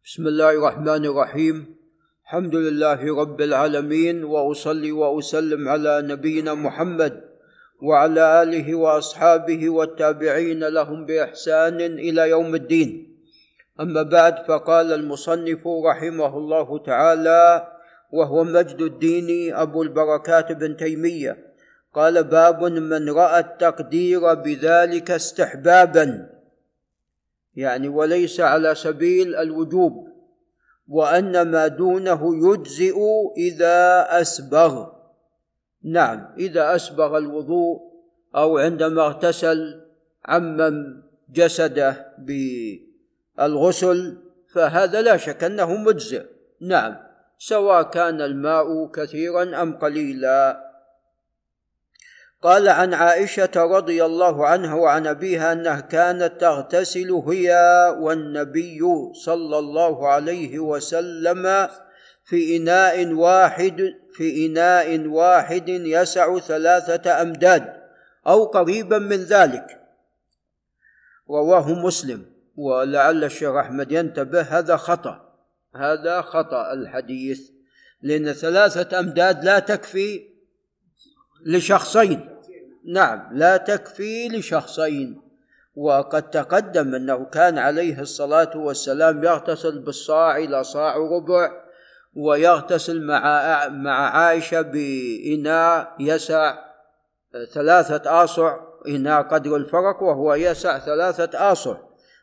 بسم الله الرحمن الرحيم. الحمد لله رب العالمين وأصلي وأسلم على نبينا محمد وعلى آله وأصحابه والتابعين لهم بإحسان إلى يوم الدين. أما بعد فقال المصنف رحمه الله تعالى وهو مجد الدين أبو البركات بن تيمية قال باب من رأى التقدير بذلك استحبابا. يعني وليس على سبيل الوجوب وان ما دونه يجزئ إذا أسبغ. نعم إذا أسبغ الوضوء أو عندما اغتسل عمم جسده بالغسل فهذا لا شك أنه مجزئ. نعم سواء كان الماء كثيرا أم قليلا. قال عن عائشة رضي الله عنها وعن أبيها أنها كانت تغتسل هي والنبي صلى الله عليه وسلم في إناء واحد في إناء واحد يسع ثلاثة أمداد أو قريبا من ذلك. رواه مسلم. ولعل الشيخ أحمد ينتبه هذا خطأ. هذا خطأ الحديث لأن ثلاثة أمداد لا تكفي لشخصين. نعم لا تكفي لشخصين. وقد تقدم أنه كان عليه الصلاة والسلام يغتسل بالصاع إلى صاع ربع ويغتسل مع مع عائشة بإناء يسع ثلاثة آصع إناء قدر الفرق وهو يسع ثلاثة آصع.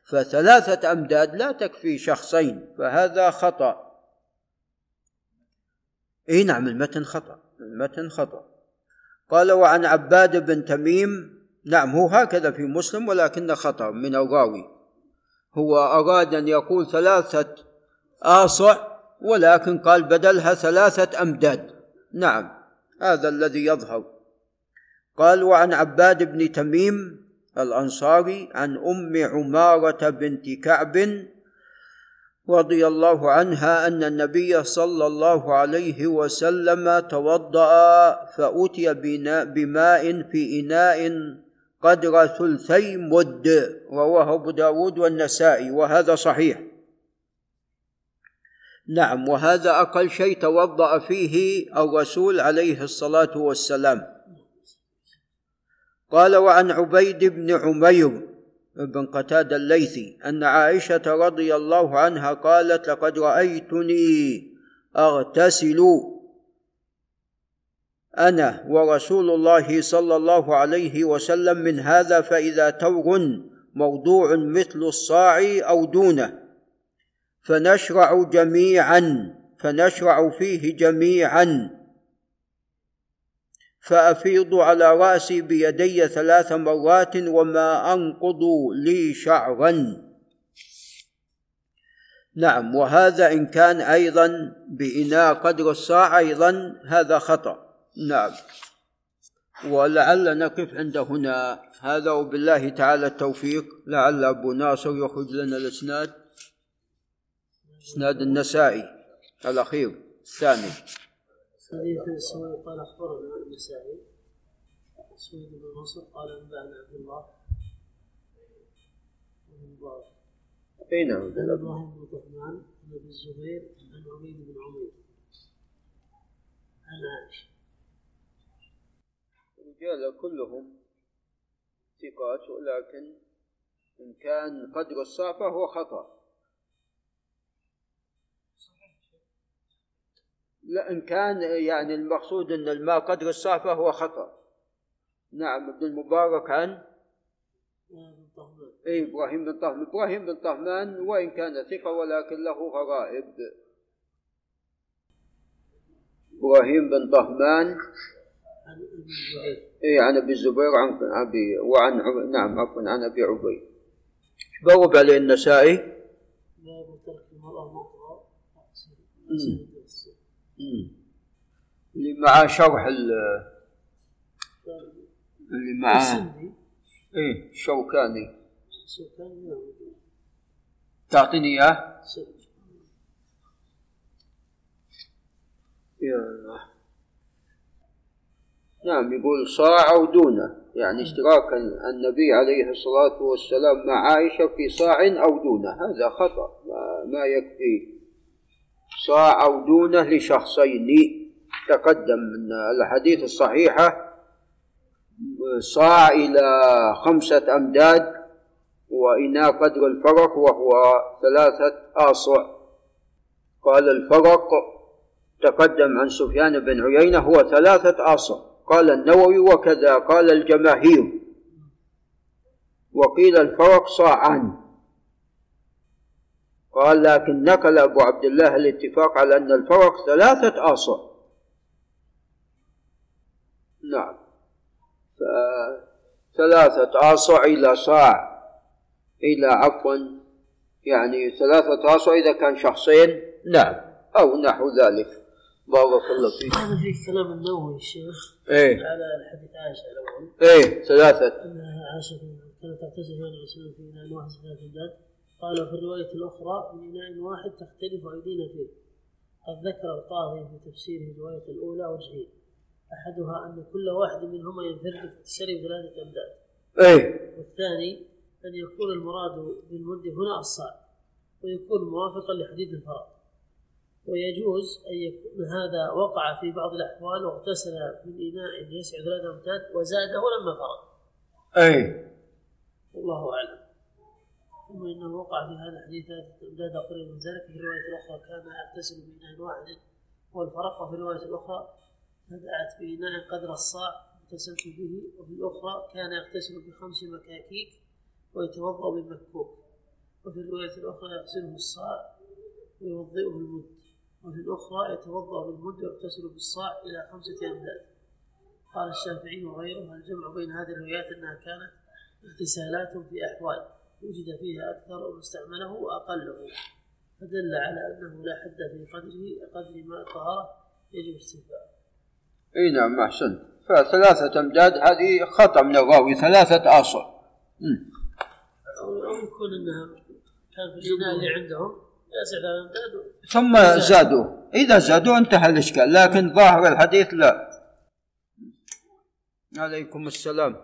فثلاثة أمداد لا تكفي شخصين فهذا خطأ. إي نعم المتن خطأ المتن خطأ. قال وعن عباد بن تميم نعم هو هكذا في مسلم ولكن خطأ من الراوي هو أراد أن يقول ثلاثة آصع ولكن قال بدلها ثلاثة أمداد. نعم هذا الذي يظهر. قال وعن عباد بن تميم الأنصاري عن أم عمارة بنت كعب رضي الله عنها أن النبي صلى الله عليه وسلم توضأ فأتي بماء في إناء قدر ثلثي مد رواه أبو داود والنسائي وهذا صحيح. نعم وهذا أقل شيء توضأ فيه الرسول عليه الصلاة والسلام. قال وعن عبيد بن عمير بن قتادة الليثي أن عائشة رضي الله عنها قالت لقد رأيتني أغتسل أنا ورسول الله صلى الله عليه وسلم من هذا فإذا تور موضوع مثل الصاع أو دونه فنشرع جميعا فنشرع فيه جميعا. فأفيض على رأسي بيدي ثلاث مرات وما أنقض لي شعرا. نعم وهذا إن كان أيضا بإناء قدر الصاع أيضا هذا خطأ. نعم. ولعل نقف عند هنا. هذا وبالله تعالى التوفيق. لعل أبو ناصر يخرج لنا الإسناد. إسناد النسائي. الأخير. الثاني. حديث سويد قال أخبرنا النسائي سويد بن نصر قال أنبأنا عبد الله بن مبارك. اي نعم عن إبراهيم بن طهمان عن أبي الزبير عن عبيد بن عمير. عن عائشة. الرجال كلهم ثقات ولكن إن كان قدر الصاع فهو خطأ. لا إن كان يعني المقصود أن الماء قدر الصاع فهو خطأ. نعم ابن المبارك عن اي إبراهيم بن طهمان. إبراهيم بن طهمان وإن كان ثقة ولكن له غرائب. إبراهيم بن طهمان اي عن أبي الزبير عن أبي وعن. نعم عفوا عن أبي عبيد. بوب عليه النسائي. باب ترك مطرى اللي معاه شرح ال اللي معاه إيه الشوكاني تعطيني إياه؟ يا الله نعم يقول صاع أو دونه يعني اشتراك النبي عليه الصلاة والسلام مع عائشة في صاع أو دونه. هذا خطأ ما, ما يكفي. صاع أو دونه لشخصين. تقدم من الحديث الصحيحة صاع إلى خمسة أمداد وإناء قدر الفرق وهو ثلاثة آصع. قال الفرق تقدم عن سفيان بن عيينة هو ثلاثة آصع. قال النووي وكذا قال الجماهير. وقيل الفرق صاعان. قال لكن نقل أبو عبد الله الاتفاق على أن الفرق ثلاثة آصع نعم. ثلاثة آصع إلى صاع. إلى عفوا يعني ثلاثة آصع إذا كان شخصين. نعم. أو نحو ذلك. بارك الله فيك. هذا في كلام النووي الشيخ إيه. على الحديث عائشة الأول. إيه ثلاثة. أنها عائشة كانت الله عليه وسلم في إناء واحد ثلاث أمداد قال وفي الرواية الأخرى من إناء واحد تختلف أيدينا فيه. قد ذكر القاضي في تفسيره الرواية الأولى وجهين أحدها أن كل واحد منهما ينفرد في السري بثلاثة أمداد. إيه. والثاني أن يكون المراد بالمد هنا الصاع ويكون موافقا لحديث الفرق ويجوز أن يكون هذا وقع في بعض الأحوال واغتسل من إناء يسع ثلاثة أمداد وزاده لما فرغ. إيه. والله أعلم. ثم إنه وقع في هذا الحديث ثلاثة أمداد قريب من ذلك. في الرواية الأخرى كان يغتسل بإناء واحد والفرق وفي الرواية الأخرى بدأت بإناء قدر الصاع اغتسلت به وفي الأخرى كان يغتسل بخمس مكاكيك ويتوضأ بالمكوك وفي الرواية الأخرى يغسله الصاع ويوضئه المد. وفي الأخرى يتوضأ بالمد ويغتسل بالصاع إلى خمسة أمداد. قال الشافعي وغيره الجمع بين هذه الروايات أنها كانت اغتسالات في أحوال؟ وجد فيها أكثر واستعمله وأقله. فدل على أنه لا حد في قدره قدر ما الطهارة يجب استيفاءه إي نعم أحسنت. فثلاثة امداد هذه خطأ من الراوي ثلاثة. أو أو يكون أنها كان في الإناء اللي عندهم ثم زادوا. إذا زادوا انتهى الإشكال لكن ظاهر الحديث لا. عليكم السلام.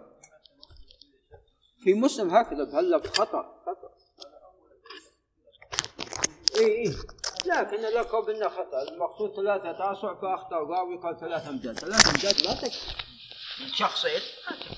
في مسلم هكذا بهاللفظ خطأ خطأ. اي اي لكن لقب إنه خطأ. المقصود ثلاثة آصع فأخطأ. الراوي قال ثلاثة أمداد ثلاثة أمداد لا تكفي. شخصين ما تكفي